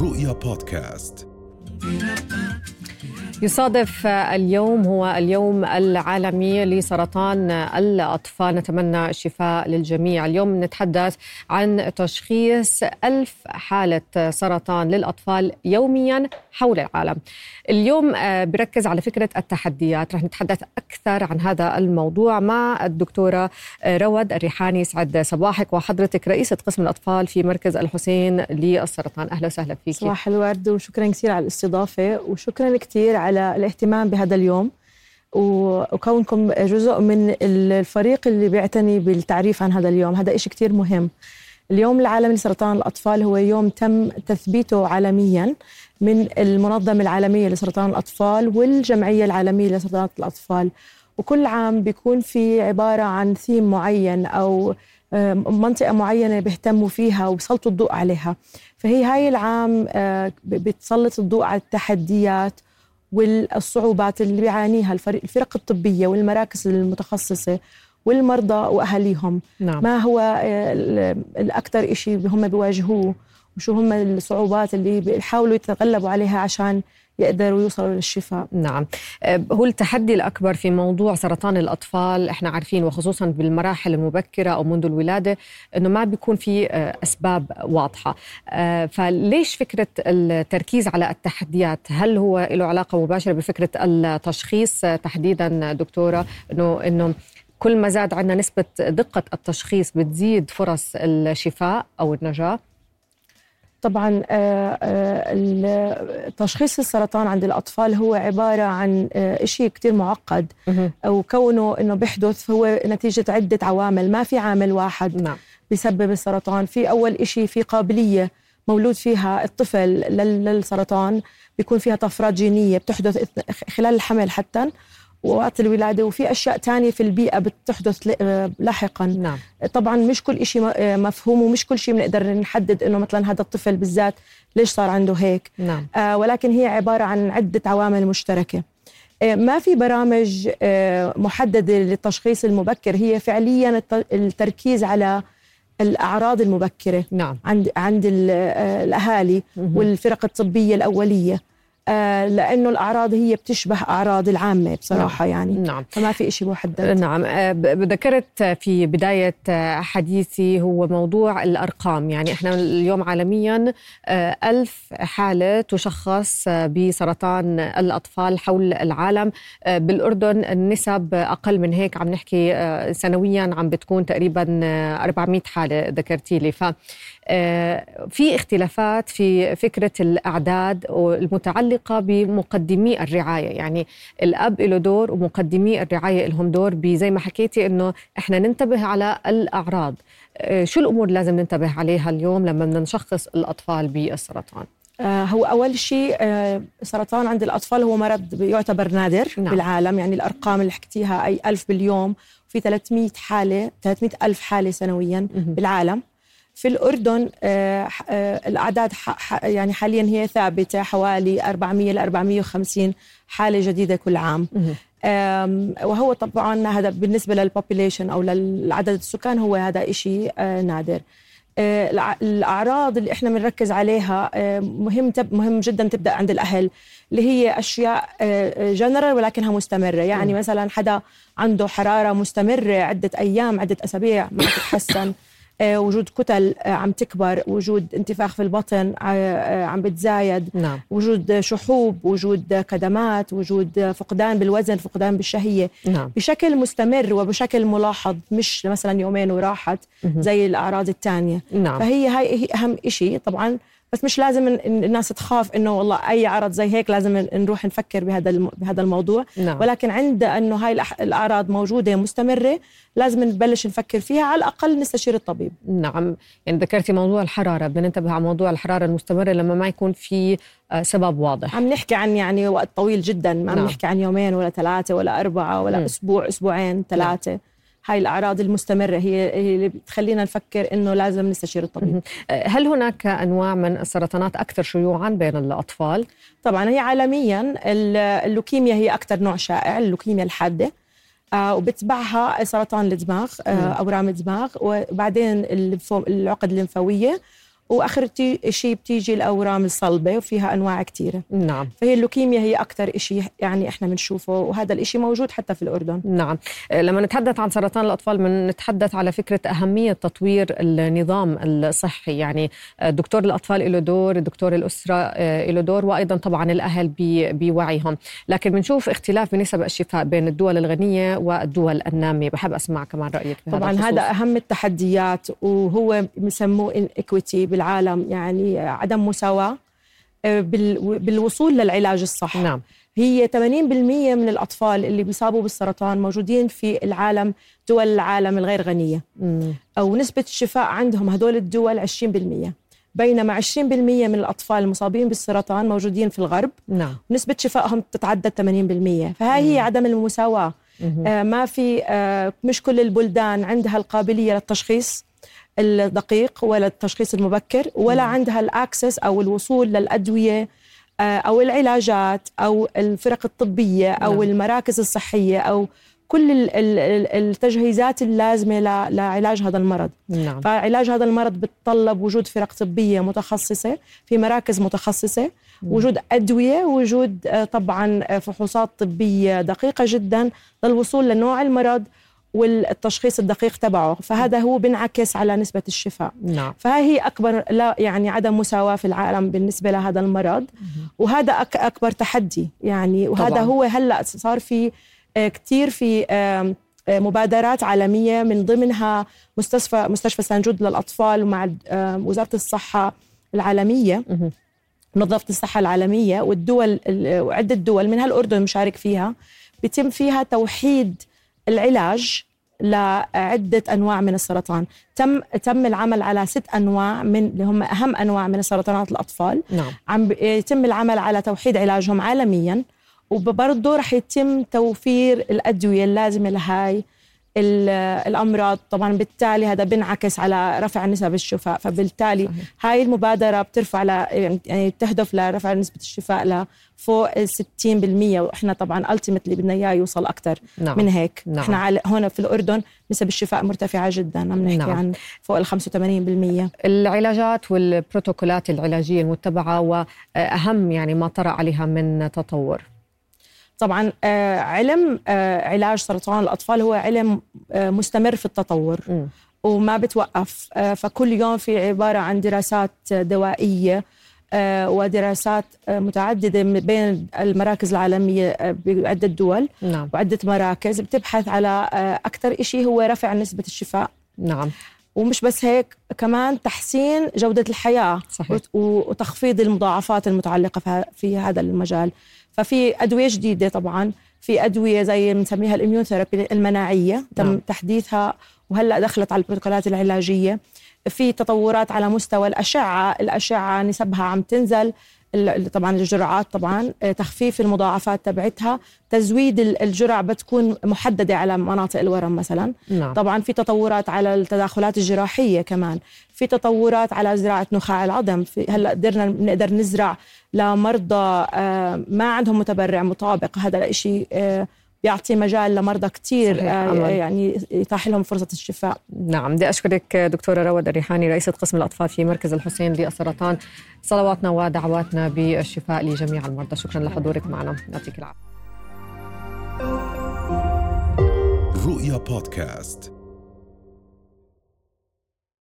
رؤيا بودكاست. يصادف اليوم هو اليوم العالمي لسرطان الأطفال. نتمنى الشفاء للجميع. اليوم نتحدث عن تشخيص ألف حالة سرطان للأطفال يوميا حول العالم. اليوم آه، بركز على فكرة التحديات. رح نتحدث أكثر عن هذا الموضوع مع الدكتورة آه، رواد الريحاني. سعد صباحك. وحضرتك رئيسة قسم الأطفال في مركز الحسين للسرطان. أهلا وسهلا فيك. صباح الورد وشكرا كثير على الاستضافة وشكرا كثير على الاهتمام بهذا اليوم. وكونكم جزء من الفريق اللي بيعتني بالتعريف عن هذا اليوم. هذا إشي كثير مهم. اليوم العالمي لسرطان الأطفال هو يوم تم تثبيته عالميا من المنظمة العالمية لسرطان الأطفال والجمعية العالمية لسرطان الأطفال. وكل عام بيكون في عبارة عن ثيم معين أو منطقة معينة بيهتموا فيها وبيسلطوا الضوء عليها. فهي هاي العام آه، بتسلط الضوء على التحديات والصعوبات اللي بيعانيها الفرق الطبية والمراكز المتخصصة والمرضى وأهاليهم نعم. ما هو آه، الأكثر شيء هم بيواجهوه وشو هم الصعوبات اللي بيحاولوا يتغلبوا عليها عشان يقدروا يوصلوا للشفاء. نعم. آه، هو التحدي الأكبر في موضوع سرطان الأطفال إحنا عارفين وخصوصا بالمراحل المبكرة أو منذ الولادة أنه ما بيكون في آه، أسباب واضحة. فليش فكرة التركيز على التحديات؟ هل هو له علاقة مباشرة بفكرة التشخيص؟ تحديدا دكتورة أنه أنه كل ما زاد عندنا نسبة دقة التشخيص بتزيد فرص الشفاء أو النجاة؟ طبعا آه، آه، تشخيص السرطان عند الأطفال هو عبارة عن آه، شيء كتير معقد. وكونه أنه بيحدث هو نتيجة عدة عوامل. ما في عامل واحد نعم. بيسبب السرطان. في أول شيء في قابلية مولود فيها الطفل للسرطان بيكون فيها طفرات جينية بتحدث خلال الحمل حتى. وقت الولادة وفي أشياء تانية في البيئة بتحدث لاحقا نعم. طبعا مش كل شيء آه، مفهوم ومش كل شيء بنقدر نحدد أنه مثلا هذا الطفل بالذات ليش صار عنده هيك نعم. آه ولكن هي عبارة عن عدة عوامل مشتركة آه ما في برامج آه محددة للتشخيص المبكر هي فعليا التركيز على الأعراض المبكرة نعم. عند عند الأهالي والفرق الطبية الأولية آه، لأنه الأعراض هي بتشبه أعراض العامة بصراحة نعم. يعني. نعم. فما في شيء محدد نعم. آه، ذكرت في بداية حديثي هو موضوع الأرقام. يعني إحنا اليوم عالميا آه، ألف حالة تشخص بسرطان الأطفال حول العالم. بالأردن النسب أقل من هيك. عم نحكي سنويا عم بتكون تقريبا 400 حالة ذكرتي لي. ف في اختلافات في فكرة الأعداد المتعلقه بمقدمي الرعاية. يعني الأب له دور ومقدمي الرعاية لهم دور زي ما حكيتي إنه إحنا ننتبه على الأعراض. شو الأمور لازم ننتبه عليها اليوم لما بدنا نشخص الأطفال بالسرطان آه هو أول شيء آه سرطان عند الأطفال هو مرض يعتبر نادر نعم. بالعالم. يعني الأرقام اللي حكيتيها أي ألف باليوم في 300 حالة 300 ألف حالة سنويا بالعالم. في الأردن آه، آه، الأعداد يعني حاليا هي ثابتة حوالي 400 ل 450 حالة جديدة كل عام. وهو طبعا هذا بالنسبة للبوبوليشن أو لعدد السكان هو هذا إشي آه، نادر. الأعراض اللي إحنا بنركز عليها مهم تب مهم جدا تبدأ عند الأهل اللي هي أشياء جنرال ولكنها مستمرة. يعني مثلا حدا عنده حرارة مستمرة عدة أيام عدة أسابيع ما تتحسن. وجود كتل آه، عم تكبر وجود انتفاخ في البطن آه، عم بتزايد نعم. وجود شحوب وجود كدمات وجود فقدان بالوزن فقدان بالشهية نعم. بشكل مستمر وبشكل ملاحظ مش مثلا يومين وراحت زي الأعراض الثانية نعم. فهي هاي أهم شيء طبعا بس مش لازم الناس تخاف إنه والله أي عرض زي هيك لازم نروح نفكر بهذا بهذا الموضوع نعم. ولكن عند إنه هاي الأعراض موجودة مستمرة لازم نبلش نفكر فيها على الأقل نستشير الطبيب نعم يعني ذكرتي موضوع الحرارة بدنا ننتبه على موضوع الحرارة المستمرة لما ما يكون في آه، سبب واضح عم نحكي عن يعني وقت طويل جدا ما عم نعم. نحكي عن يومين ولا ثلاثة ولا أربعة ولا م. أسبوع أسبوعين ثلاثة نعم. هاي الأعراض المستمرة هي اللي بتخلينا نفكر إنه لازم نستشير الطبيب. هل هناك أنواع من السرطانات أكثر شيوعا بين الأطفال؟ طبعا هي عالميا اللوكيميا هي أكثر نوع شائع اللوكيميا الحادة. آه وبتبعها سرطان الدماغ آه أورام الدماغ وبعدين العقد الليمفاوية. وآخر شيء بتيجي الأورام الصلبة وفيها أنواع كثيره نعم. فهي اللوكيميا هي أكثر شيء يعني إحنا بنشوفه وهذا الشيء موجود حتى في الأردن. نعم. لما نتحدث عن سرطان الأطفال بنتحدث على فكرة أهمية تطوير النظام الصحي. يعني دكتور الأطفال له دور دكتور الأسرة له دور وأيضا طبعا الأهل بوعيهم. لكن بنشوف اختلاف بنسب الشفاء بين الدول الغنية والدول النامية. بحب أسمع كمان رأيك طبعا هذا, أهم التحديات وهو بسموه انكويتي بالعالم يعني عدم مساواة آه، بالوصول للعلاج الصح. نعم. هي 80% من الأطفال اللي بيصابوا بالسرطان موجودين في العالم دول العالم الغير غنية. مم. أو نسبة الشفاء عندهم هدول الدول 20% بينما 20% من الأطفال المصابين بالسرطان موجودين في الغرب نعم. نسبة شفائهم تتعدى 80% فهي هي عدم المساواة. آه ما في آه مش كل البلدان عندها القابلية للتشخيص. الدقيق ولا التشخيص المبكر ولا مم. عندها الأكسس أو الوصول للأدوية آه، أو العلاجات أو الفرق الطبية أو نعم. المراكز الصحية أو كل التجهيزات اللازمة لعلاج هذا المرض نعم. فعلاج هذا المرض بتطلب وجود فرق طبية متخصصة في مراكز متخصصة مم. وجود أدوية وجود آه، طبعا آه، فحوصات طبية دقيقة جدا للوصول لنوع المرض والتشخيص الدقيق تبعه فهذا هو بينعكس على نسبة الشفاء. نعم. فهي أكبر لا يعني عدم مساواة في العالم بالنسبة لهذا المرض. وهذا أكبر تحدي يعني. وهذا طبعا. هو هلأ صار في آه، كثير في آه، مبادرات عالمية من ضمنها مستشفى مستشفى سانجود للأطفال ومع وزارة الصحة العالمية. منظمة الصحة العالمية والدول وعدة دول منها الأردن مشارك فيها. بيتم فيها توحيد العلاج لعدة أنواع من السرطان تم تم العمل على ست أنواع من اللي هم أهم أنواع من سرطانات الأطفال نعم. عم يتم العمل على توحيد علاجهم عالميا وبرضه رح يتم توفير الأدوية اللازمة لهاي الأمراض طبعا بالتالي هذا بينعكس على رفع نسب الشفاء فبالتالي صحيح. هاي المبادرة بترفع ل يعني تهدف لرفع نسبة الشفاء لفوق ال 60% وإحنا طبعا التيمتلي بدنا إياه يوصل أكثر نعم. من هيك نعم. إحنا هون في الأردن نسب الشفاء مرتفعة جدا عم نحكي نعم. عن فوق ال 85% العلاجات والبروتوكولات العلاجية المتبعة وأهم يعني ما طرأ عليها من تطور طبعا آه، علم آه، علاج سرطان الأطفال هو علم آه، مستمر في التطور م. وما بتوقف فكل يوم في عبارة عن دراسات دوائية ودراسات متعددة بين المراكز العالمية بعدة دول نعم. وعدة مراكز بتبحث على أكثر شيء هو رفع نسبة الشفاء نعم ومش بس هيك كمان تحسين جودة الحياة صحيح. وتخفيض المضاعفات المتعلقة في هذا المجال ففي أدوية جديدة طبعا في أدوية زي بنسميها ال immune therapy المناعية تم نعم. تحديثها وهلأ دخلت على البروتوكولات العلاجية في تطورات على مستوى الأشعة الأشعة نسبها عم تنزل طبعا الجرعات طبعا آه، تخفيف المضاعفات تبعتها تزويد الجرع بتكون محددة على مناطق الورم مثلا. نعم. طبعا في تطورات على التداخلات الجراحية كمان. في تطورات على زراعة نخاع العظم. في هلأ قدرنا نقدر نزرع لمرضى آه، ما عندهم متبرع مطابق. هذا الشيء بيعطي مجال لمرضى كثير آه يعني يتاح لهم فرصة الشفاء. نعم بدي أشكرك دكتورة رواد الريحاني رئيسة قسم الأطفال في مركز الحسين للسرطان. صلواتنا ودعواتنا بالشفاء لجميع المرضى. شكرا لحضورك معنا. يعطيك العافية. رؤيا بودكاست.